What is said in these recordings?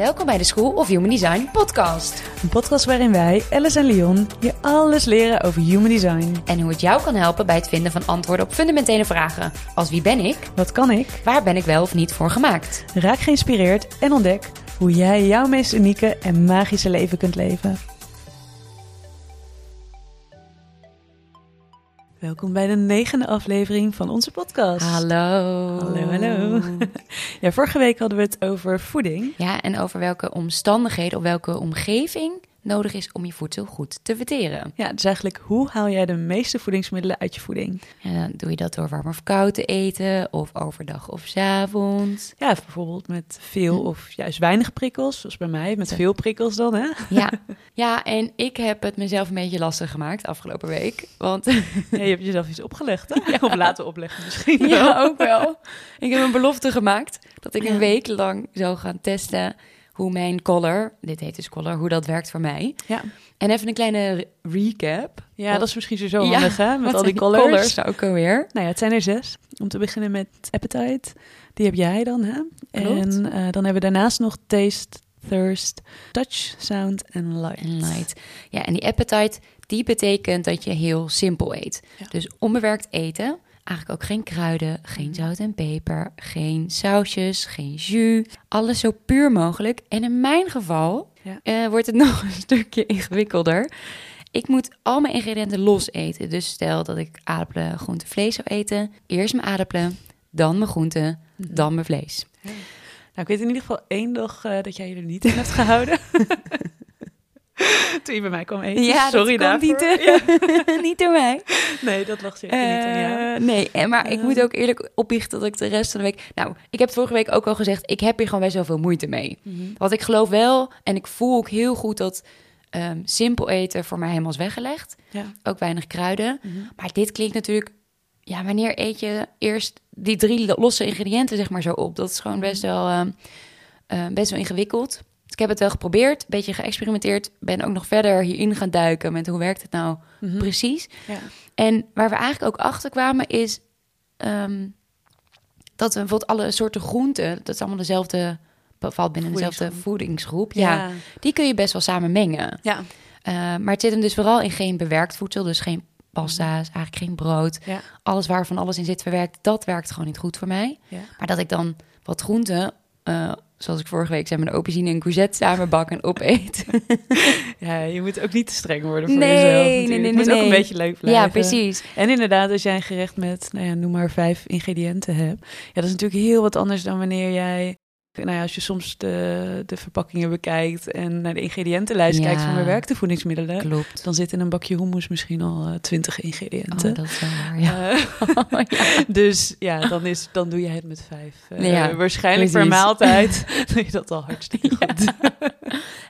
Welkom bij de School of Human Design podcast. Een podcast waarin wij, Alice en Leon, je alles leren over human design. En hoe het jou kan helpen bij het vinden van antwoorden op fundamentele vragen. Als wie ben ik? Wat kan ik? Waar ben ik wel of niet voor gemaakt? Raak geïnspireerd en ontdek hoe jij jouw meest unieke en magische leven kunt leven. Welkom bij de negende aflevering van onze podcast. Hallo. Hallo, hallo. Ja, vorige week hadden we het over voeding. Ja, en over welke omstandigheden of welke omgeving nodig is om je voedsel goed te verteren. Ja, dus eigenlijk hoe haal jij de meeste voedingsmiddelen uit je voeding? En dan doe je dat door warm of koud te eten, of overdag of 's avonds. Ja, bijvoorbeeld met veel of juist weinig prikkels, zoals bij mij, met veel prikkels dan, hè? Ja. ja, en ik heb het mezelf een beetje lastig gemaakt afgelopen week. Want Ja, je hebt jezelf iets opgelegd, hè? Of laten opleggen misschien wel. Ja, ook wel. Ik heb een belofte gemaakt dat ik een week lang zou gaan testen hoe mijn color, dit heet dus color, hoe dat werkt voor mij. Ja. En even een kleine re- recap. Ja, dat is misschien zo Ja, handig, hè? Met al die zijn colors. ook alweer. Nou ja, het zijn er zes. Om te beginnen met appetite. Die heb jij dan, hè? Klopt. En eh, dan hebben we daarnaast nog taste, thirst, touch, sound en light. En light. Ja, en die appetite, die betekent dat je heel simpel eet. Ja. Dus onbewerkt eten. Eigenlijk ook geen kruiden, geen zout en peper, geen sausjes, geen jus. Alles zo puur mogelijk. En in mijn geval Ja. eh, wordt het nog een stukje ingewikkelder. Ik moet al mijn ingrediënten los eten. Dus stel dat ik aardappelen, groente, vlees zou eten. Eerst mijn aardappelen, dan mijn groente, Mhm. dan mijn vlees. Nou, ik weet in ieder geval één dag eh, dat jij je er niet in hebt gehouden. Toen je bij mij kwam eten. Ja, Sorry dat daarvoor. niet, eh, niet door mij. Nee, dat lag zeker niet aan jou. Eh, nee, en maar ik Eh. moet ook eerlijk opbiechten dat ik de rest van de week... Nou, ik heb vorige week ook al gezegd, ik heb hier gewoon best wel veel moeite mee. Mhm. Want ik geloof wel, en ik voel ook heel goed dat ehm, simpel eten voor mij helemaal is weggelegd. Ja. Ook weinig kruiden. Mhm. Maar dit klinkt natuurlijk... Ja, wanneer eet je eerst die drie losse ingrediënten zeg maar zo op? Dat is gewoon best wel, ehm, eh, best wel ingewikkeld. Dus ik heb het wel geprobeerd, een beetje geëxperimenteerd. Ben ook nog verder hierin gaan duiken met hoe werkt het nou Mhm. precies. Ja. En waar we eigenlijk ook achter kwamen is ehm, dat we bijvoorbeeld alle soorten groenten, dat is allemaal dezelfde, valt binnen dezelfde voedingsgroep. Ja. Ja. die kun je best wel samen mengen. Ja. Eh, maar het zit hem dus vooral in geen bewerkt voedsel, dus geen pasta's, eigenlijk geen brood. Ja. Alles waarvan alles in zit verwerkt, dat werkt gewoon niet goed voor mij. Ja. Maar dat ik dan wat groenten, eh, zoals ik vorige week zei, een aubergine en courgette samen bak en opeet. ja, je moet ook niet te streng worden voor Nee, jezelf. nee, natuurlijk. nee, Het moet nee, ook een nee. beetje leuk blijven. ja, precies. En inderdaad, als jij een gerecht met, nou ja, noem maar vijf ingrediënten hebt. Ja, dat is natuurlijk heel wat anders dan wanneer jij, nou ja, als je soms de, de verpakkingen bekijkt en naar de ingrediëntenlijst Ja. kijkt van bewerkte voedingsmiddelen. Klopt. Dan zit in een bakje hummus misschien al eh, twintig ingrediënten. Oh, dat is waar, ja. Eh, ja. dus ja, dan, is, dan doe je het met vijf. Ja, waarschijnlijk per maaltijd doe je dat al hartstikke goed.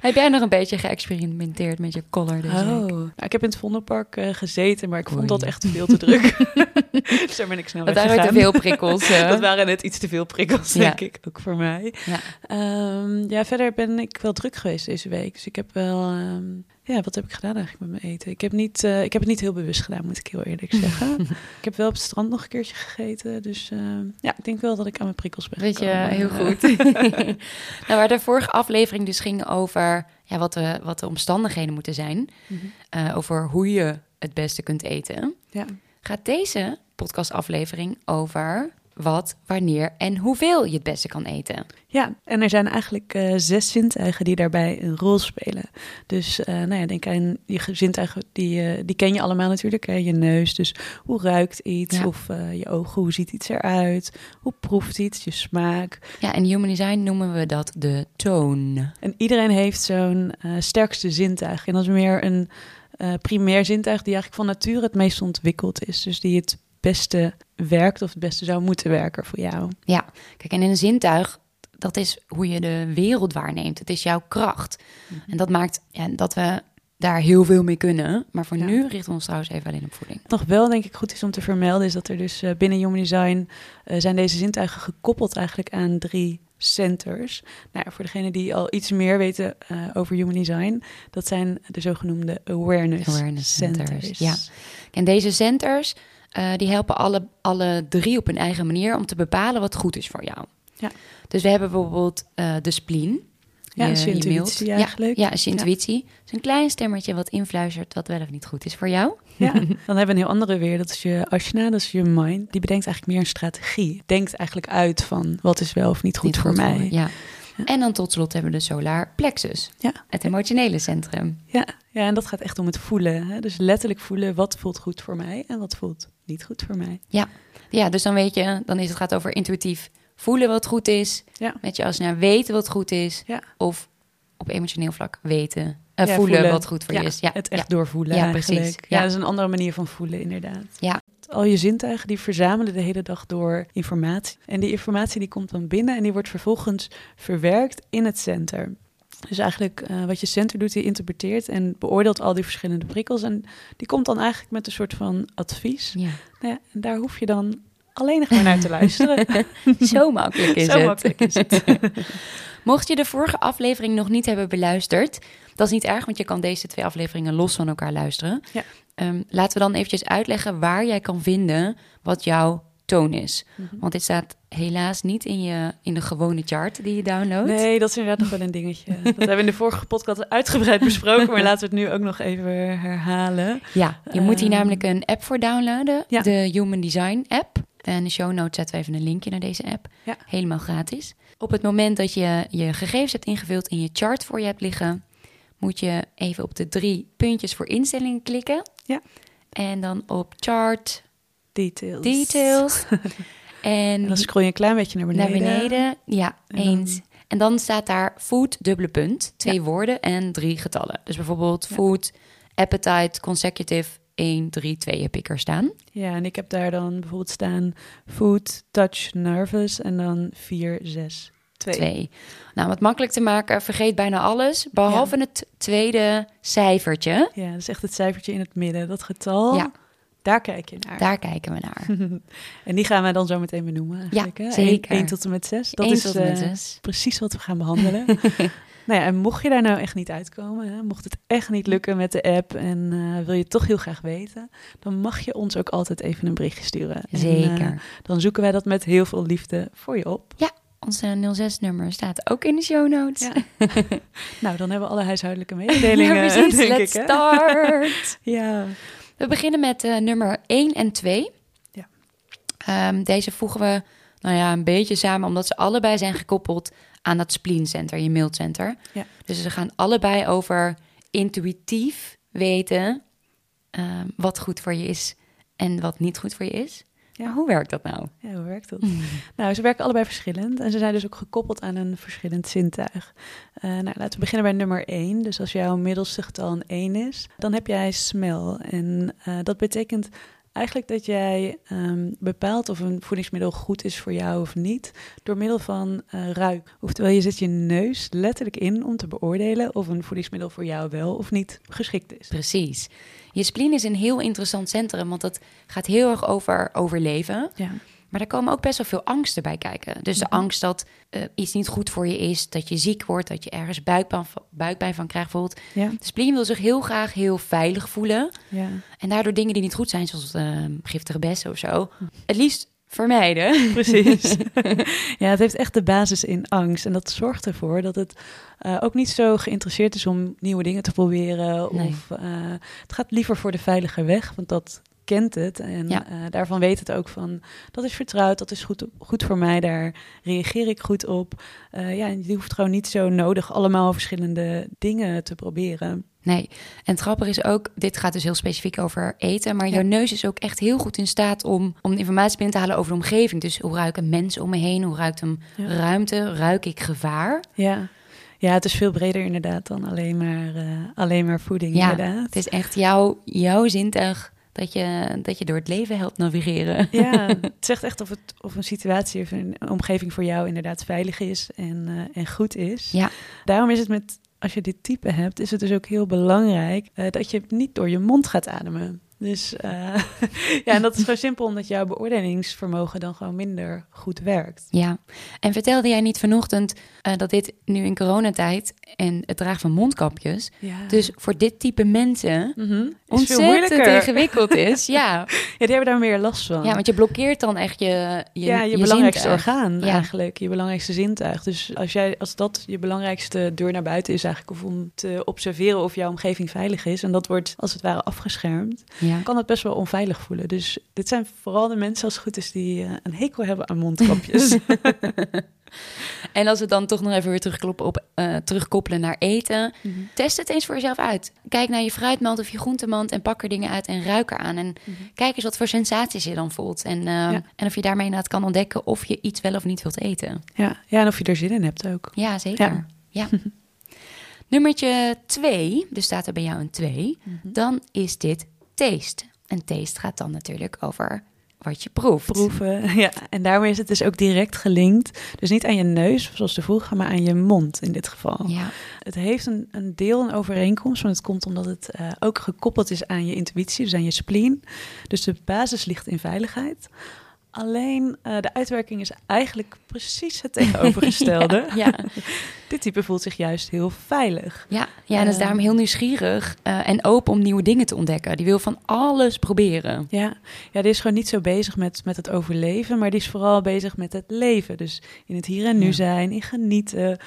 Heb jij nog een beetje geëxperimenteerd met je collar deze Oh, week? nou, ik heb in het Vondelpark eh, gezeten, maar ik vond dat echt veel te druk. dus daar ben ik snel Dat waren te veel prikkels. Dat waren net iets te veel prikkels, Ja. denk ik, ook voor mij. Ja. Ehm, ja, verder ben ik wel druk geweest deze week. Dus ik heb wel... ehm, ja, wat heb ik gedaan eigenlijk met mijn eten? Ik heb, niet, eh, ik heb het niet heel bewust gedaan, moet ik heel eerlijk zeggen. ik heb wel op het strand nog een keertje gegeten. Dus ehm, ja, ik denk wel dat ik aan mijn prikkels ben Weet je, gekomen. heel goed. nou, waar de vorige aflevering dus ging over ja, wat, de, wat de omstandigheden moeten zijn. Mhm. eh, over hoe je het beste kunt eten. Ja. Gaat deze podcastaflevering over wat, wanneer en hoeveel je het beste kan eten. Ja, en er zijn eigenlijk eh, zes zintuigen die daarbij een rol spelen. Dus eh, nou ja, denk aan je ge- zintuigen, die, eh, die ken je allemaal natuurlijk. Hè? Je neus, dus hoe ruikt iets? Ja. Of je ogen, hoe ziet iets eruit? Hoe proeft iets? Je smaak. Ja, in Human Design noemen we dat de toon. En iedereen heeft zo'n sterkste zintuig. En dat is meer een primair zintuig die eigenlijk van nature het meest ontwikkeld is. Dus die het beste werkt of het beste zou moeten werken voor jou. Ja, kijk, en in een zintuig, dat is hoe je de wereld waarneemt. Het is jouw kracht. En dat maakt ja, dat we daar heel veel mee kunnen. Maar voor Ja. nu richten we ons trouwens even alleen op voeding. Nog wel denk ik goed is om te vermelden is dat er dus eh, binnen Human Design eh, zijn deze zintuigen gekoppeld eigenlijk aan drie centers. Nou, ja, voor degenen die al iets meer weten eh, over Human Design, dat zijn de zogenoemde awareness, Awareness centers, centers. ja. En deze centers, eh, die helpen alle, alle drie op hun eigen manier om te bepalen wat goed is voor jou. Ja. Dus we hebben bijvoorbeeld eh, de spleen. Ja, je, is je intuïtie Ja, eigenlijk. Ja, is je intuïtie. Het is een klein stemmetje wat influistert wat wel of niet goed is voor jou. Ja, dan hebben we een heel andere weer. Dat is je ashna, dat is je mind. Die bedenkt eigenlijk meer een strategie. Denkt eigenlijk uit van wat is wel of niet goed Niet voor mij. ja. En dan tot slot hebben we de solar plexus. Ja. Het emotionele centrum. Ja, ja, en dat gaat echt om het voelen. Hè? Dus letterlijk voelen wat voelt goed voor mij en wat voelt niet goed voor mij. Ja, dus dan weet je, dan is het gaat over intuïtief voelen wat goed is. Ja. Met je als naar weten wat goed is. Ja. Of op emotioneel vlak weten, Ja, voelen, voelen. wat goed voor Ja, je is. Ja, Het echt ja. doorvoelen Ja, eigenlijk. precies. Ja, Ja. dat is een andere manier van voelen inderdaad. Ja. Al je zintuigen die verzamelen de hele dag door informatie. En die informatie die komt dan binnen en die wordt vervolgens verwerkt in het center. Dus eigenlijk eh, wat je center doet, die interpreteert en beoordeelt al die verschillende prikkels. En die komt dan eigenlijk met een soort van advies. Ja. Nou ja, en daar hoef je dan alleen nog maar naar te luisteren. Zo makkelijk is Zo het. makkelijk is het. Mocht je de vorige aflevering nog niet hebben beluisterd, dat is niet erg, want je kan deze twee afleveringen los van elkaar luisteren. Ja. Ehm, laten we dan eventjes uitleggen waar jij kan vinden wat jouw toon is. Mhm. Want dit staat helaas niet in, je, in de gewone chart die je downloadt. Nee, dat is inderdaad nog wel een dingetje. Dat hebben we in de vorige podcast uitgebreid besproken, maar laten we het nu ook nog even herhalen. Ja, je moet hier Ehm, namelijk een app voor downloaden. Ja. De Human Design app. En in de show notes zetten we even een linkje naar deze app. Ja. Helemaal gratis. Op het moment dat je je gegevens hebt ingevuld en je chart voor je hebt liggen, moet je even op de drie puntjes voor instellingen klikken. Ja. En dan op chart Details. details. en En dan scroll je een klein beetje naar beneden. naar beneden. Ja, En dan- eens. En dan staat daar food, dubbele punt, twee woorden en drie getallen. Dus bijvoorbeeld Ja. food, appetite, consecutive, 1, 3, 2 heb ik er staan. Ja, en ik heb daar dan bijvoorbeeld staan food, touch, nervous en dan 4, 6, 2. Twee. Nou, om het makkelijk te maken, vergeet bijna alles, behalve het tweede cijfertje. Ja, dat is echt het cijfertje in het midden. Dat getal, Ja. daar kijk je naar. Daar kijken we naar. en die gaan we dan zo meteen benoemen eigenlijk. Ja, hè? zeker. 1, tot en met 6. Dat Eén is eh, zes. precies wat we gaan behandelen. nou ja, en mocht je daar nou echt niet uitkomen, hè, mocht het echt niet lukken met de app en eh, wil je het toch heel graag weten, dan mag je ons ook altijd even een berichtje sturen. En, eh, Zeker. dan zoeken wij dat met heel veel liefde voor je op. Onze 06-nummer staat ook in de show notes. Ja. nou, dan hebben we alle huishoudelijke mededelingen. Ja, precies. denk Let's ik, start. Ja. We beginnen met eh, nummer 1 en 2. Ja. Ehm, deze voegen we nou ja, een beetje samen, omdat ze allebei zijn gekoppeld aan dat spleen center, je mailcenter. Ja. Dus ze gaan allebei over intuïtief weten ehm, wat goed voor je is en wat niet goed voor je is. Ja. Hoe werkt dat nou? ja, hoe werkt dat? Nou, ze werken allebei verschillend en ze zijn dus ook gekoppeld aan een verschillend zintuig. Eh, nou, laten we beginnen bij nummer 1. Dus als jouw middelste getal een 1 is, dan heb jij smell. En eh, dat betekent eigenlijk dat jij ehm, bepaalt of een voedingsmiddel goed is voor jou of niet, door middel van eh, ruik. Oftewel, je zet je neus letterlijk in om te beoordelen of een voedingsmiddel voor jou wel of niet geschikt is. Precies. Je spleen is een heel interessant centrum, want dat gaat heel erg over overleven. Ja. Maar daar komen ook best wel veel angsten bij kijken. Dus de Mhm. angst dat eh, iets niet goed voor je is, dat je ziek wordt, dat je ergens buikpijn, buikpijn van krijgt bijvoorbeeld. Ja, De spleen wil zich heel graag heel veilig voelen. ja. En daardoor dingen die niet goed zijn, zoals eh, giftige bessen of zo, het liefst vermijden. Precies. ja, het heeft echt de basis in angst. En dat zorgt ervoor dat het eh, ook niet zo geïnteresseerd is om nieuwe dingen te proberen. Nee. Of eh, het gaat liever voor de veilige weg, want dat kent het. En Ja. eh, daarvan weet het ook van, dat is vertrouwd, dat is goed, goed voor mij, daar reageer ik goed op. Eh, ja, en je hoeft gewoon niet zo nodig allemaal verschillende dingen te proberen. Nee, en het grappige is ook, dit gaat dus heel specifiek over eten, maar Ja. jouw neus is ook echt heel goed in staat om, om informatie binnen te halen over de omgeving. Dus hoe ruiken mensen om me heen? Hoe ruikt Ja. ruimte? Ruik ik gevaar? Ja. ja, het is veel breder inderdaad dan alleen maar, eh, alleen maar voeding Ja, inderdaad. Het is echt jouw, jouw zintuig dat je, dat je door het leven helpt navigeren. Ja, het zegt echt of, het, of een situatie of een omgeving voor jou inderdaad veilig is en, eh, en goed is. Ja. Daarom is het met, als je dit type hebt, is het dus ook heel belangrijk eh, dat je niet door je mond gaat ademen. Dus uh, ja, en dat is gewoon simpel omdat jouw beoordelingsvermogen dan gewoon minder goed werkt. Ja, en vertelde jij niet vanochtend uh, dat dit nu in coronatijd en het dragen van mondkapjes, ja. dus voor dit type mensen mm -hmm. ontzettend ingewikkeld is. ja. ja, die hebben daar meer last van. Ja, want je blokkeert dan echt je je, ja, je, belangrijkste orgaan eigenlijk, je belangrijkste zintuig. Dus als jij als dat je belangrijkste deur naar buiten is eigenlijk of om te observeren of jouw omgeving veilig is en dat wordt als het ware afgeschermd. Ja kan het best wel onveilig voelen. Dus dit zijn vooral de mensen als het goed is die uh, een hekel hebben aan mondkapjes. en als we dan toch nog even weer terugkloppen op, uh, terugkoppelen naar eten, mm -hmm. test het eens voor jezelf uit. Kijk naar je fruitmand of je groentemand en pak er dingen uit en ruik eraan. En mm -hmm. kijk eens wat voor sensaties je dan voelt. En, uh, ja. en of je daarmee inderdaad kan ontdekken of je iets wel of niet wilt eten. Ja, ja en of je er zin in hebt ook. Ja, zeker. Ja. ja. Nummertje twee, dus staat er bij jou een twee, mm -hmm. dan is dit taste. En taste gaat dan natuurlijk over wat je proeft. Proeven, ja. En daarmee is het dus ook direct gelinkt. Dus niet aan je neus, zoals de vroeger, maar aan je mond in dit geval. Ja. Het heeft een, een deel een overeenkomst, want het komt omdat het uh, ook gekoppeld is aan je intuïtie, dus aan je spleen. Dus de basis ligt in veiligheid. Alleen uh, de uitwerking is eigenlijk precies het tegenovergestelde. ja, ja. Dit type voelt zich juist heel veilig. Ja, ja en is daarom heel nieuwsgierig uh, en open om nieuwe dingen te ontdekken. Die wil van alles proberen. Ja, ja die is gewoon niet zo bezig met, met het overleven, maar die is vooral bezig met het leven. Dus in het hier en nu ja. zijn, in genieten.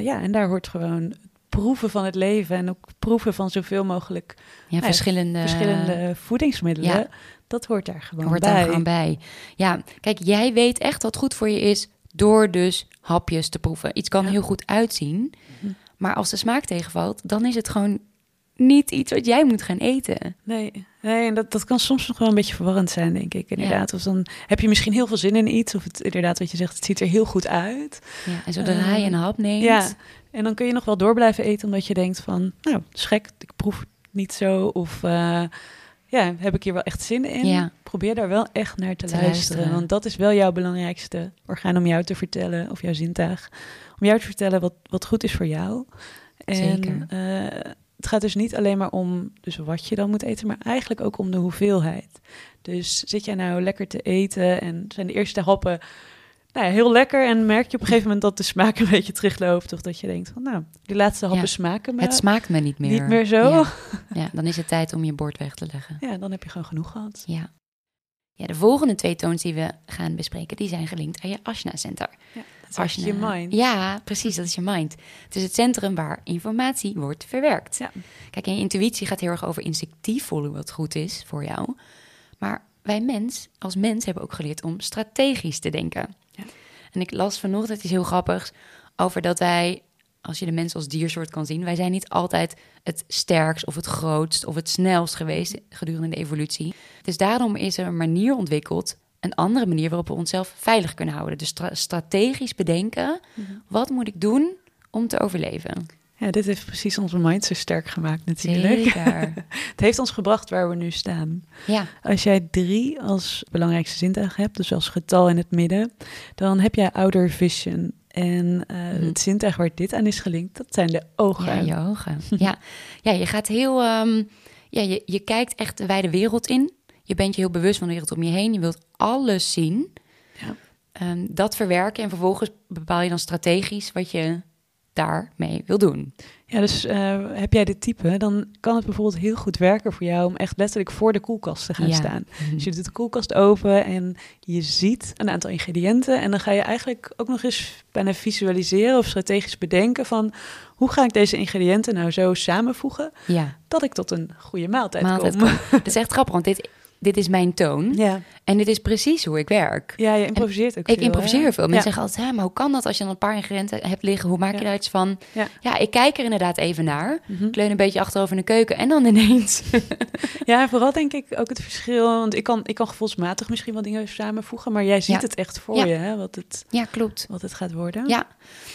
Ja, en daar hoort gewoon proeven van het leven en ook proeven van zoveel mogelijk ja, verschillende, verschillende voedingsmiddelen. Ja dat hoort daar gewoon hoort bij. Daar gewoon bij. Ja, kijk, jij weet echt wat goed voor je is door dus hapjes te proeven. Iets kan ja. heel goed uitzien, hm. maar als de smaak tegenvalt, dan is het gewoon niet iets wat jij moet gaan eten. Nee, nee en dat, dat kan soms nog wel een beetje verwarrend zijn, denk ik. Inderdaad, ja. of dan heb je misschien heel veel zin in iets, of het inderdaad wat je zegt, het ziet er heel goed uit. Ja, en zodra uh, je een hap neemt. Ja, en dan kun je nog wel door blijven eten, omdat je denkt van, nou, schek, ik proef niet zo, of... Uh, ja, heb ik hier wel echt zin in? Ja. Probeer daar wel echt naar te, te luisteren, luisteren, Want dat is wel jouw belangrijkste orgaan om jou te vertellen, of jouw zintuig. Om jou te vertellen wat, wat goed is voor jou. En Zeker. Uh, het gaat dus niet alleen maar om dus wat je dan moet eten, maar eigenlijk ook om de hoeveelheid. Dus zit jij nou lekker te eten en zijn de eerste happen nou ja, heel lekker. En merk je op een gegeven moment dat de smaak een beetje terugloopt. Of dat je denkt van, nou, die laatste happen ja, smaken me. Het smaakt me niet meer. Niet meer zo. Ja. ja. dan is het tijd om je bord weg te leggen. Ja, dan heb je gewoon genoeg gehad. Ja. Ja, de volgende twee toons die we gaan bespreken, die zijn gelinkt aan je Ashna Center. Ja, dat is je mind. Ja, precies, dat is je mind. Het is het centrum waar informatie wordt verwerkt. Ja. Kijk, en je intuïtie gaat heel erg over instinctief voelen wat goed is voor jou. Maar wij mens, als mens, hebben ook geleerd om strategisch te denken. Ja. En ik las vanochtend iets heel grappigs over dat wij, als je de mens als diersoort kan zien, wij zijn niet altijd het sterkst of het grootst of het snelst geweest gedurende de evolutie. Dus daarom is er een manier ontwikkeld, een andere manier waarop we onszelf veilig kunnen houden. Dus stra strategisch bedenken, mm-hmm. wat moet ik doen om te overleven? Ja, dit heeft precies onze mind zo sterk gemaakt natuurlijk. Zeker. het heeft ons gebracht waar we nu staan. Ja. Als jij drie als belangrijkste zintuig hebt, dus als getal in het midden, dan heb jij outer vision. En uh, mm. het zintuig waar dit aan is gelinkt, dat zijn de ogen. Ja, je ogen. ja. ja, je gaat heel... Um, ja, je, je kijkt echt de wijde wereld in. Je bent je heel bewust van de wereld om je heen. Je wilt alles zien. Ja. Um, dat verwerken en vervolgens bepaal je dan strategisch wat je daarmee wil doen. Ja, dus uh, heb jij dit type, dan kan het bijvoorbeeld heel goed werken voor jou om echt letterlijk voor de koelkast te gaan ja. staan. Dus je doet de koelkast open en je ziet een aantal ingrediënten en dan ga je eigenlijk ook nog eens bijna visualiseren of strategisch bedenken van hoe ga ik deze ingrediënten nou zo samenvoegen ja. dat ik tot een goede maaltijd, maaltijd kom. Dat is echt grappig, want dit dit is mijn toon. Ja. En dit is precies hoe ik werk. Ja, je improviseert ook Ik veel, improviseer hè? veel. Mensen Ja. zeggen altijd, hè, maar hoe kan dat als je dan een paar ingrediënten hebt liggen? Hoe maak je Ja. daar iets van? Ja. Ja, ik kijk er inderdaad even naar. Mhm. Ik leun een beetje achterover in de keuken en dan ineens. Ja, vooral denk ik ook het verschil. Want ik kan, ik kan gevoelsmatig misschien wel dingen samenvoegen, maar jij ziet het echt voor je, hè, wat, het, ja, klopt. wat het gaat worden. Ja.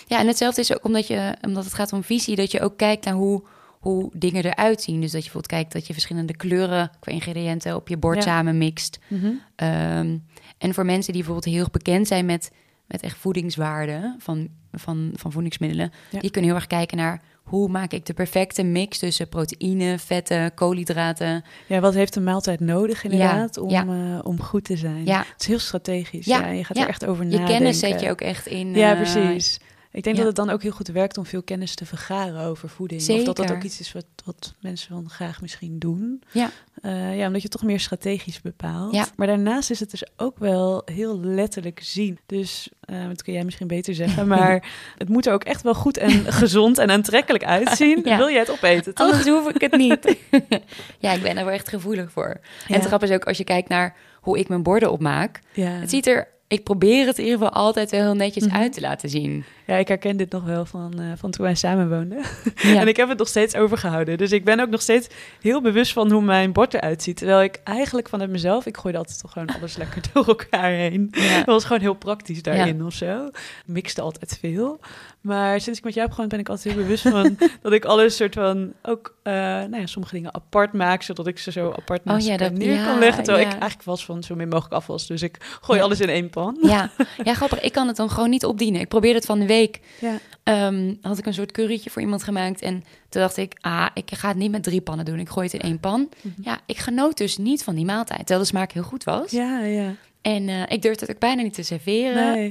ja, en hetzelfde is ook omdat, je, omdat het gaat om visie, dat je ook kijkt naar hoe, hoe dingen eruit zien. Dus dat je bijvoorbeeld kijkt dat je verschillende kleuren qua ingrediënten op je bord Ja. samen mixt. Mhm. Ehm, en voor mensen die bijvoorbeeld heel erg bekend zijn met, met echt voedingswaarden, van van, van voedingsmiddelen. Ja. Die kunnen heel erg kijken naar hoe maak ik de perfecte mix tussen proteïne, vetten, koolhydraten. Ja, wat heeft een maaltijd nodig inderdaad om, ja. eh, om goed te zijn? Ja, Het is heel strategisch. Ja, je gaat er echt over je nadenken. kennis zet je ook echt in. Ja, eh, precies. Ik denk ja. dat het dan ook heel goed werkt om veel kennis te vergaren over voeding. Of dat dat Zeker. ook iets is wat, wat mensen dan graag misschien doen. Ja. Eh, ja, omdat je het toch meer strategisch bepaalt. Ja. Maar daarnaast is het dus ook wel heel letterlijk zien. Dus, eh, dat kun jij misschien beter zeggen, maar het moet er ook echt wel goed en gezond en aantrekkelijk uitzien. Ja. Wil je het opeten, toch? Anders hoef ik het niet. ja, ik ben er wel echt gevoelig voor. En het grap is ook als je kijkt naar hoe ik mijn borden opmaak. Ja. Het ziet er, ik probeer het in ieder geval altijd wel heel netjes Mhm. uit te laten zien. Ja, ik herken dit nog wel van, eh, van toen wij samen woonden. Ja. En ik heb het nog steeds overgehouden. Dus ik ben ook nog steeds heel bewust van hoe mijn bord eruit ziet. Terwijl ik eigenlijk vanuit mezelf, ik gooide altijd toch gewoon alles lekker door elkaar heen. Ja. Dat was gewoon heel praktisch daarin of zo. Mixte altijd veel. Maar sinds ik met jou heb gewoond ben ik altijd heel bewust van dat ik alles soort van ook, eh, nou ja, sommige dingen apart maak, zodat ik ze zo apart naast ja, elkaar dat- neer ja, kan leggen. Terwijl ja. ik eigenlijk was van zo min mogelijk afwas. Dus ik gooi alles in één pan. Ja. ja, grappig. Ik kan het dan gewoon niet opdienen. Ik probeerde het van de week. Ja. ehm, had ik een soort currytje voor iemand gemaakt. En toen dacht ik, ah, ik ga het niet met drie pannen doen. Ik gooi het in één pan. Mhm. Ja, ik genoot dus niet van die maaltijd. Terwijl de smaak heel goed was. Ja, ja. En eh, ik durfde het ook bijna niet te serveren. Nee.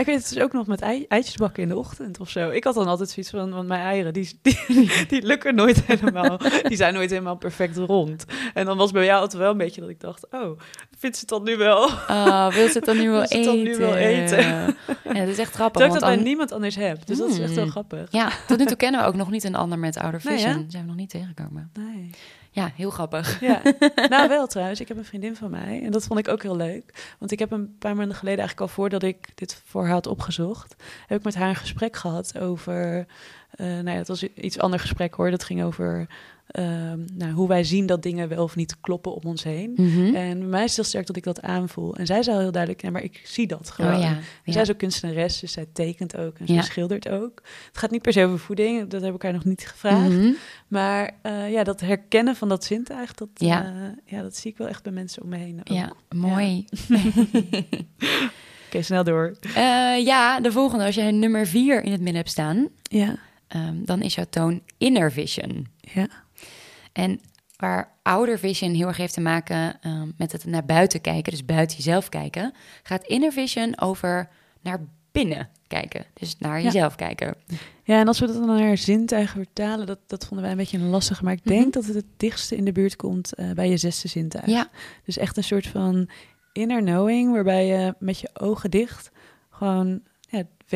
Ik weet het dus ook nog met ei, eitjes bakken in de ochtend of zo. Ik had dan altijd zoiets van, want mijn eieren, die, die, die lukken nooit helemaal. Die zijn nooit helemaal perfect rond. En dan was bij jou altijd wel een beetje dat ik dacht, oh, vindt ze het dan nu wel? Oh, wil ze het dan nu wel eten? dan nu wel eten? Ja, dat is echt grappig. Ik dat bij dan, niemand anders heb. Dus dat is echt wel Hmm. grappig. ja, tot nu toe kennen we ook nog niet een ander met ouder Nee? Zijn we nog niet tegengekomen. Nee. Ja, heel grappig. Ja, nou wel trouwens. Ik heb een vriendin van mij en dat vond ik ook heel leuk. Want ik heb een paar maanden geleden, eigenlijk al voordat ik dit voor haar had opgezocht, heb ik met haar een gesprek gehad over, eh nou ja, het was iets ander gesprek hoor. Dat ging over ehm, nou, hoe wij zien dat dingen wel of niet kloppen om ons heen. Mhm. En bij mij is het heel sterk dat ik dat aanvoel. En zij zei al heel duidelijk, nee, maar ik zie dat gewoon. Oh ja. En ja. Zij is ook kunstenares, dus zij tekent ook en ze Ja. schildert ook. Het gaat niet per se over voeding, dat heb ik haar nog niet gevraagd. Mhm. Maar eh, ja, dat herkennen van dat zintuig, dat, Ja. ja. ja, dat zie ik wel echt bij mensen om me heen. Ook. Ja, mooi. Oké, snel door. Eh, ja, de volgende. Als jij nummer vier in het midden hebt staan, Ja, ehm, dan is jouw toon inner vision. ja, En waar ouder vision heel erg heeft te maken ehm, met het naar buiten kijken, dus buiten jezelf kijken, gaat inner vision over naar binnen kijken. Dus naar Ja. jezelf kijken. ja. En als we dat dan naar zintuigen vertalen, dat, dat vonden wij een beetje een lastige. Maar ik denk Mhm. dat het het dichtste in de buurt komt eh, bij je zesde zintuig. Ja, Dus echt een soort van inner knowing, waarbij je met je ogen dicht gewoon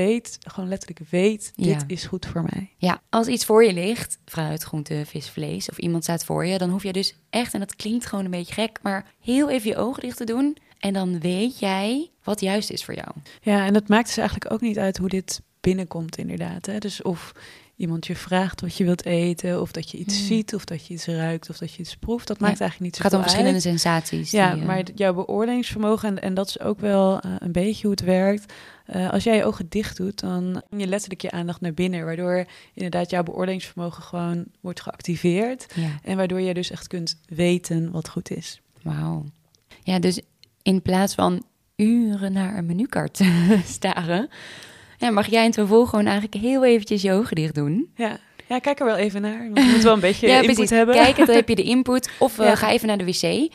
weet, gewoon letterlijk weet, dit Ja. is goed voor mij. ja, als iets voor je ligt, fruit, groente, vis, vlees, of iemand staat voor je, dan hoef je dus echt, en dat klinkt gewoon een beetje gek, maar heel even je ogen dicht te doen. En dan weet jij wat juist is voor jou. Ja, en het maakt dus eigenlijk ook niet uit hoe dit binnenkomt, inderdaad. Hè? Dus of iemand je vraagt wat je wilt eten, of dat je iets Hmm. ziet, of dat je iets ruikt, of dat je iets proeft. Dat Ja. maakt eigenlijk niet Het zo gaat om verschillende sensaties. Ja, die, eh, maar jouw beoordelingsvermogen, en, en dat is ook wel eh, een beetje hoe het werkt. Eh, als jij je ogen dicht doet, dan neem je letterlijk je aandacht naar binnen, waardoor inderdaad jouw beoordelingsvermogen gewoon wordt geactiveerd. Ja. En waardoor je dus echt kunt weten wat goed is. Wauw. Ja, dus in plaats van uren naar een menukaart staren, ja, mag jij in het vervolg gewoon eigenlijk heel eventjes je ogen dicht doen. Ja, ja kijk er wel even naar. Want je moet wel een beetje ja, input precies. hebben. Kijken, dan heb je de input. Of Ja. ga even naar de wc.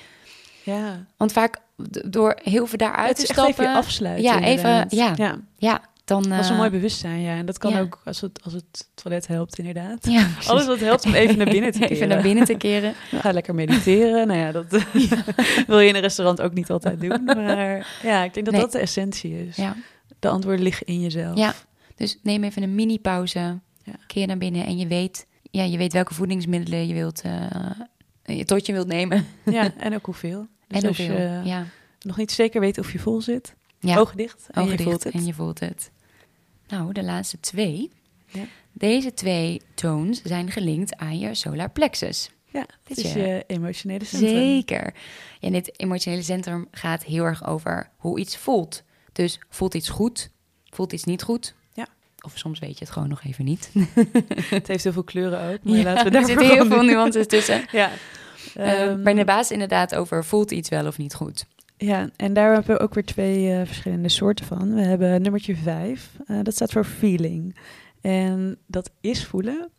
Ja, Want vaak door heel veel daaruit te stappen. even afsluiten. Ja, even- ja. ja. Ja, dan. Dat is een eh, mooi bewustzijn, ja. En dat kan ook als het, als het toilet helpt, inderdaad. Ja, precies. Alles wat helpt om even naar binnen te keren. Even naar binnen te keren. Ga lekker mediteren. nou ja, dat wil je in een restaurant ook niet altijd doen. Maar ja, ik denk dat Nee. dat de essentie is. Ja. De antwoorden liggen in jezelf. ja, dus neem even een mini pauze. Ja. Keer naar binnen en je weet, ja, je weet welke voedingsmiddelen je wilt, eh, je tot je wilt nemen. Ja, en ook hoeveel. Dus en als hoeveel. je ja. nog niet zeker weet of je vol zit, Ja. ogen dicht en Ogen je dicht voelt het. en je voelt het. Nou, de laatste twee. Ja. Deze twee toons zijn gelinkt aan je solar plexus. Ja, Dit is je- je emotionele centrum. Zeker. En dit emotionele centrum gaat heel erg over hoe iets voelt. Dus voelt iets goed, voelt iets niet goed. Ja. Of soms weet je het gewoon nog even niet. Het heeft heel veel kleuren ook, maar Ja, laten we er daar zitten heel veel nuances tussen. Ja. Maar in de basis inderdaad over voelt iets wel of niet goed. Ja, en daar hebben we ook weer twee eh, verschillende soorten van. We hebben nummertje vijf, eh, dat staat voor feeling. En dat is voelen.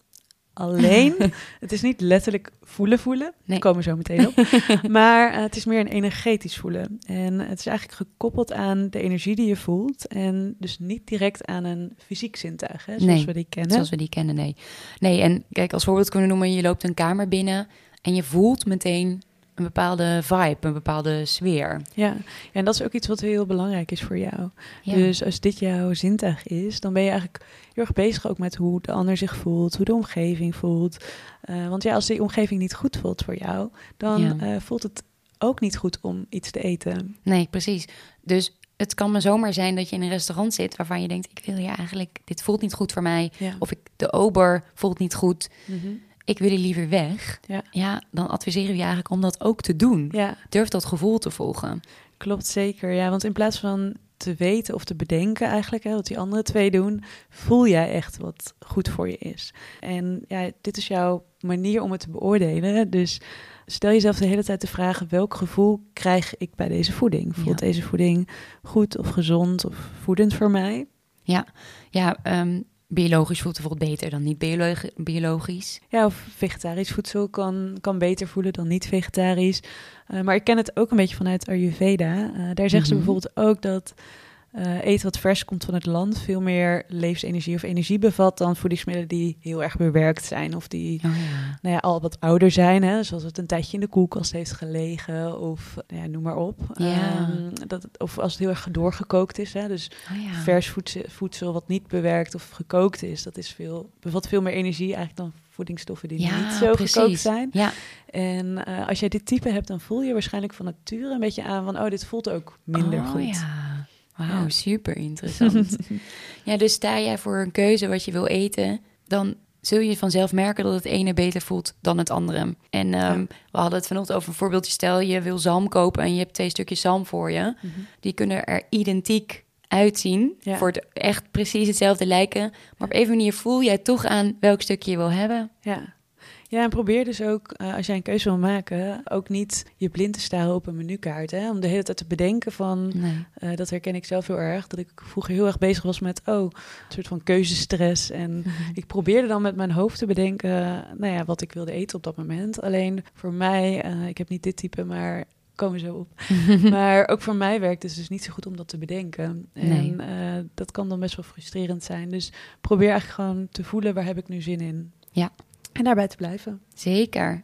Alleen, het is niet letterlijk voelen voelen. Nee. Daar komen we zo meteen op. maar eh, het is meer een energetisch voelen. En het is eigenlijk gekoppeld aan de energie die je voelt. En dus niet direct aan een fysiek zintuig, hè, zoals Nee, we die kennen. Zoals we die kennen, nee. Nee, en kijk, als voorbeeld kunnen we noemen, je loopt een kamer binnen en je voelt meteen een bepaalde vibe, een bepaalde sfeer. Ja. en dat is ook iets wat heel belangrijk is voor jou. Ja. Dus als dit jouw zintuig is, dan ben je eigenlijk heel erg bezig ook met hoe de ander zich voelt, hoe de omgeving voelt. Eh, want ja, als die omgeving niet goed voelt voor jou, dan Ja. eh, voelt het ook niet goed om iets te eten. Nee, precies. Dus het kan maar zomaar zijn dat je in een restaurant zit waarvan je denkt, ik wil hier eigenlijk, dit voelt niet goed voor mij. Ja. Of ik, de ober voelt niet goed. Mhm. Ik wil hier liever weg. Ja. dan adviseren we je eigenlijk om dat ook te doen. ja, Durf dat gevoel te volgen. klopt zeker. Ja, want in plaats van te weten of te bedenken eigenlijk, hè, wat die andere twee doen, voel jij echt wat goed voor je is. En ja, dit is jouw manier om het te beoordelen. Dus stel jezelf de hele tijd de vraag, welk gevoel krijg ik bij deze voeding? Voelt Ja. deze voeding goed of gezond of voedend voor mij? Ja, ehm, biologisch voelt bijvoorbeeld beter dan niet biologi- biologisch. Ja, of vegetarisch voedsel kan, kan beter voelen dan niet vegetarisch. Eh, maar ik ken het ook een beetje vanuit Ayurveda. Eh, daar zeggen ze Mhm. bijvoorbeeld ook dat eh, eten wat vers komt van het land veel meer levensenergie of energie bevat dan voedingsmiddelen die heel erg bewerkt zijn of die Oh ja. nou ja, al wat ouder zijn, hè, zoals het een tijdje in de koelkast heeft gelegen of nou ja, noem maar op. Ja. Ehm, dat, het- of als het heel erg doorgekookt is, hè, dus Oh vers voedsel, voedsel wat niet bewerkt of gekookt is, dat is veel, bevat veel meer energie eigenlijk dan voedingsstoffen die ja, niet zo precies. gekookt zijn. Ja, En eh, als jij dit type hebt, dan voel je waarschijnlijk van nature een beetje aan van, oh, dit voelt ook minder oh, goed. Ja. Wauw, Ja. super interessant. ja, dus sta jij voor een keuze wat je wil eten, dan zul je vanzelf merken dat het ene beter voelt dan het andere. En ehm, Ja. we hadden het vanochtend over een voorbeeldje. Stel, je wil zalm kopen en je hebt twee stukjes zalm voor je. Mhm. Die kunnen er identiek uitzien. Ja. Voor het echt precies hetzelfde lijken. Maar op een manier voel jij toch aan welk stukje je wil hebben. Ja. Ja, en probeer dus ook, eh, als jij een keuze wil maken, ook niet je blind te staren op een menukaart. Hè? Om de hele tijd te bedenken van, Nee. eh, dat herken ik zelf heel erg, dat ik vroeger heel erg bezig was met, oh, een soort van keuzestress. En ik probeerde dan met mijn hoofd te bedenken, nou ja, wat ik wilde eten op dat moment. Alleen voor mij, eh, ik heb niet dit type, maar komen zo op. maar ook voor mij werkt het dus niet zo goed om dat te bedenken. En Nee. dat kan dan best wel frustrerend zijn. Dus probeer eigenlijk gewoon te voelen, waar heb ik nu zin in? Ja. En daarbij te blijven. Zeker.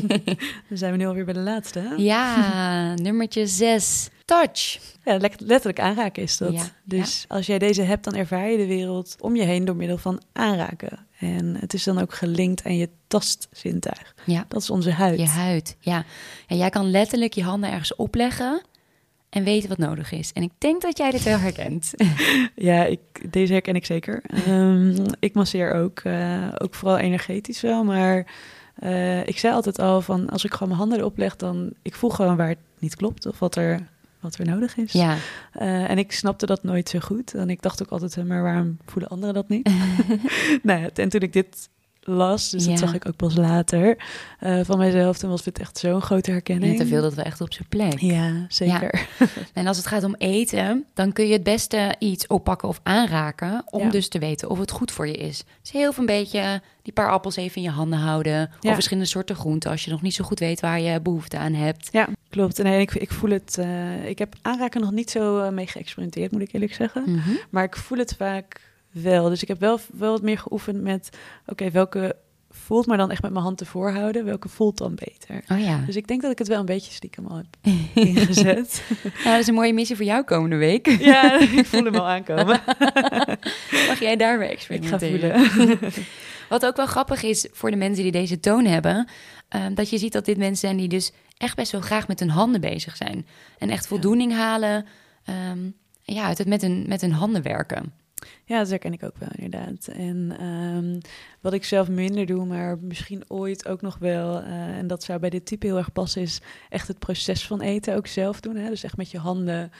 Dan zijn we nu alweer bij de laatste. Hè? Ja, nummertje zes. Touch. Ja, letterlijk aanraken is dat. Ja, dus als jij deze hebt, dan ervaar je de wereld om je heen door middel van aanraken. En het is dan ook gelinkt aan je tastzintuig. Ja, Dat is onze huid. je huid. Ja. En jij kan letterlijk je handen ergens opleggen en weten wat nodig is. En ik denk dat jij dit wel herkent. Ja, ik, deze herken ik zeker. Ehm, ik masseer ook, eh, ook vooral energetisch wel. Maar eh, ik zei altijd al van als ik gewoon mijn handen erop leg, dan ik voel gewoon waar het niet klopt of wat er, wat er nodig is. Ja, Eh, en ik snapte dat nooit zo goed. En ik dacht ook altijd, maar waarom voelen anderen dat niet? nou ja, en toen ik dit las, dus Ja. dat zag ik ook pas later eh, van mijzelf, toen was dit echt zo'n grote herkenning. net te veel dat we echt op zijn plek. Ja, zeker. En als het gaat om eten, dan kun je het beste iets oppakken of aanraken om Ja. dus te weten of het goed voor je is. Dus heel veel een beetje die paar appels even in je handen houden. Of verschillende soorten groenten als je nog niet zo goed weet waar je behoefte aan hebt. Ja, klopt. En nee, ik, ik voel het. eh, ik heb aanraken nog niet zo eh, mee geëxperimenteerd, moet ik eerlijk zeggen. Mhm. Maar ik voel het vaak wel. Dus ik heb wel, wel wat meer geoefend met. Oké, welke voelt, maar dan echt met mijn hand ervoor houden. Welke voelt dan beter? Oh ja. Dus ik denk dat ik het wel een beetje stiekem al heb ingezet. Nou, dat is een mooie missie voor jou komende week. ja, ik voel hem al aankomen. Mag jij daarmee Ik ga experimenteren? voelen. Wat ook wel grappig is voor de mensen die deze toon hebben, ehm, dat je ziet dat dit mensen zijn die dus echt best wel graag met hun handen bezig zijn. En echt voldoening halen ehm, ja, uit het met hun, met hun handen werken. Ja, dat herken ik ook wel, inderdaad. En ehm, wat ik zelf minder doe, maar misschien ooit ook nog wel, eh, en dat zou bij dit type heel erg passen, is echt het proces van eten ook zelf doen. Hè? Dus echt met je handen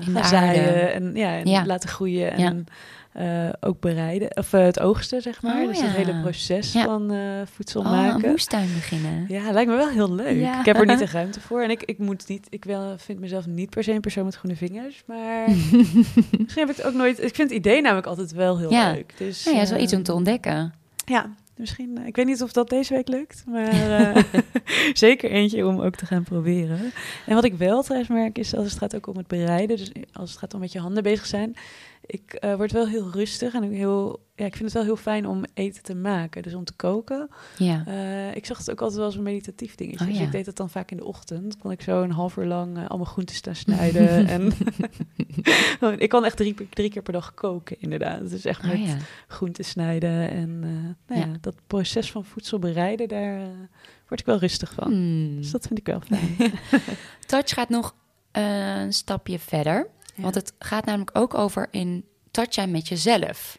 gaan aarde. zaaien en, ja, en Ja. laten groeien en eh, ook bereiden. Of eh, het oogsten, zeg maar. Oh, dus ja. het hele proces Ja. van eh, voedsel Oh, een maken. moestuin beginnen. Ja, lijkt me wel heel leuk. Ja. Ik heb er niet de ruimte voor. En ik, ik moet niet, ik wel, vind mezelf niet per se een persoon met groene vingers. Maar misschien heb ik het ook nooit. Ik vind het idee namelijk altijd wel heel leuk. Dus, ja, is wel iets om te ontdekken. Ja, misschien. ik weet niet of dat deze week lukt. Maar zeker eentje om ook te gaan proberen. En wat ik wel trouwens merk is als het gaat ook om het bereiden. Dus als het gaat om met je handen bezig zijn. Ik eh, word wel heel rustig en heel. Ja, ik vind het wel heel fijn om eten te maken. Dus om te koken. Ja. Eh, ik zag het ook altijd wel als een meditatief dingetje. Oh, dus ja. ik deed het dan vaak in de ochtend. Kon ik zo een half uur lang eh, allemaal groenten staan snijden. en ik kan echt drie, drie keer per dag koken, inderdaad. Dus echt met Oh, ja. groenten snijden. En nou ja. Dat proces van voedsel bereiden, daar word ik wel rustig van. Hmm. Dus dat vind ik wel fijn. Touch gaat nog een stapje verder. Ja. Want het gaat namelijk ook over in touch zijn met jezelf.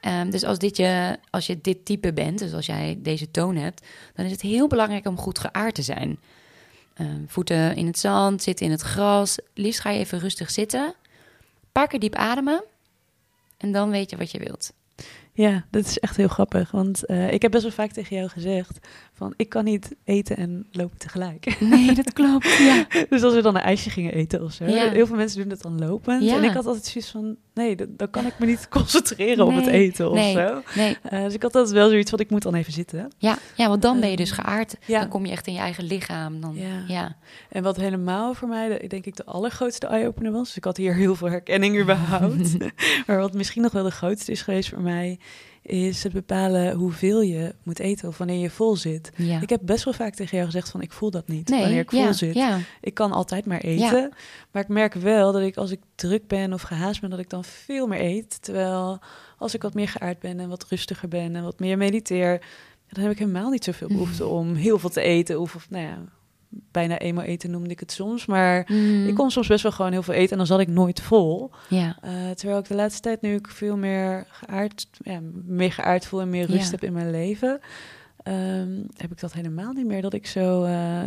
Ehm, dus als, dit je, als je dit type bent, dus als jij deze toon hebt, dan is het heel belangrijk om goed geaard te zijn. Ehm, voeten in het zand, zitten in het gras. Liefst ga je even rustig zitten. Een paar keer diep ademen. En dan weet je wat je wilt. Ja, dat is echt heel grappig. Want eh, ik heb best wel vaak tegen jou gezegd: van ik kan niet eten en lopen tegelijk. Nee, dat klopt. Ja. dus als we dan een ijsje gingen eten of zo. Ja. Heel veel mensen doen dat dan lopend. Ja. En ik had altijd zoiets van: nee, dan, kan ik me niet concentreren op het eten of nee. zo. Nee, Eh, dus ik had altijd wel zoiets van: ik moet dan even zitten. ja, ja, want dan ben je Ehm, dus geaard. ja. Dan kom je echt in je eigen lichaam. Dan, Ja. ja. En wat helemaal voor mij, de, denk ik, de allergrootste eye-opener was. Dus ik had hier heel veel herkenning überhaupt. maar wat misschien nog wel de grootste is geweest voor mij, is het bepalen hoeveel je moet eten of wanneer je vol zit. ja. Ik heb best wel vaak tegen jou gezegd van ik voel dat niet nee, wanneer ik ja, vol zit. Ja, Ik kan altijd maar eten. Maar ik merk wel dat ik als ik druk ben of gehaast ben, dat ik dan veel meer eet. Terwijl als ik wat meer geaard ben en wat rustiger ben en wat meer mediteer, dan heb ik helemaal niet zoveel behoefte om heel veel te eten. Of, of nou ja, bijna eenmaal eten noemde ik het soms. Maar Mm, ik kon soms best wel gewoon heel veel eten en dan zat ik nooit vol. ja. Eh, terwijl ik de laatste tijd nu ik veel meer geaard, ja, meer geaard voel en meer rust Ja. heb in mijn leven, ehm, heb ik dat helemaal niet meer. Dat ik zo eh,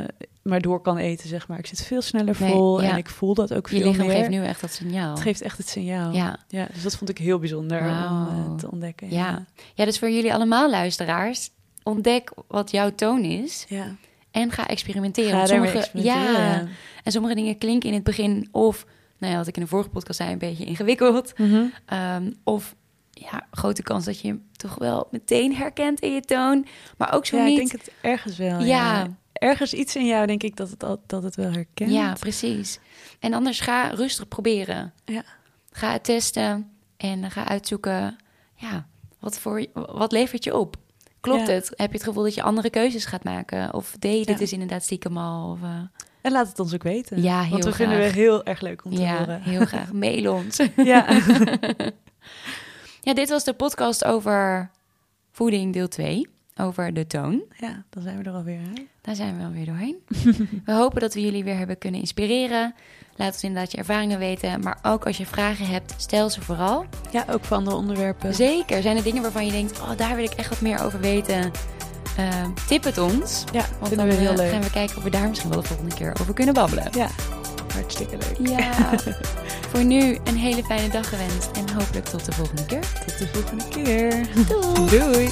maar door kan eten, zeg maar. Ik zit veel sneller Nee, vol ja. en ik voel dat ook Je veel lichaam meer. geeft nu echt dat signaal. Het geeft echt het signaal. Ja. Ja. dus dat vond ik heel bijzonder om eh, te ontdekken. Ja. ja, dus voor jullie allemaal luisteraars, ontdek wat jouw toon is ja. En ga experimenteren. Ga sommige, experimenteren, ja, en sommige dingen klinken in het begin of, nou ja, wat ik in de vorige podcast zei, een beetje ingewikkeld. Mhm. Ehm, of ja, grote kans dat je hem toch wel meteen herkent in je toon, maar ook zo Ja, niet. ik denk het ergens wel. Ja. Ja. Ergens iets in jou, denk ik, dat het, al, dat het wel herkent. Ja, precies. En anders ga rustig proberen. Ja. Ga het testen en ga uitzoeken, ja, wat, voor, wat levert je op? Klopt Ja. het? Heb je het gevoel dat je andere keuzes gaat maken? Of deed je dit is inderdaad stiekem al? Of, eh, En laat het ons ook weten. Ja, heel Want we vinden we heel erg leuk om te ja, horen. heel graag. Mail ons. Ja. ja, dit was de podcast over voeding deel 2. Over de toon. ja, dan zijn we er alweer. Hè? Daar zijn we alweer doorheen. we hopen dat we jullie weer hebben kunnen inspireren. Laat ons inderdaad je ervaringen weten. Maar ook als je vragen hebt, stel ze vooral. Ja, ook voor andere onderwerpen. Zeker. Zijn er dingen waarvan je denkt, oh, daar wil ik echt wat meer over weten? Eh, tip het ons. Ja, Want dan we heel eh, leuk. gaan we kijken of we daar misschien wel de volgende keer over kunnen babbelen. Ja, hartstikke leuk. Ja. Voor nu een hele fijne dag gewenst. En hopelijk tot de volgende keer. Tot de volgende keer. Doei. Doei.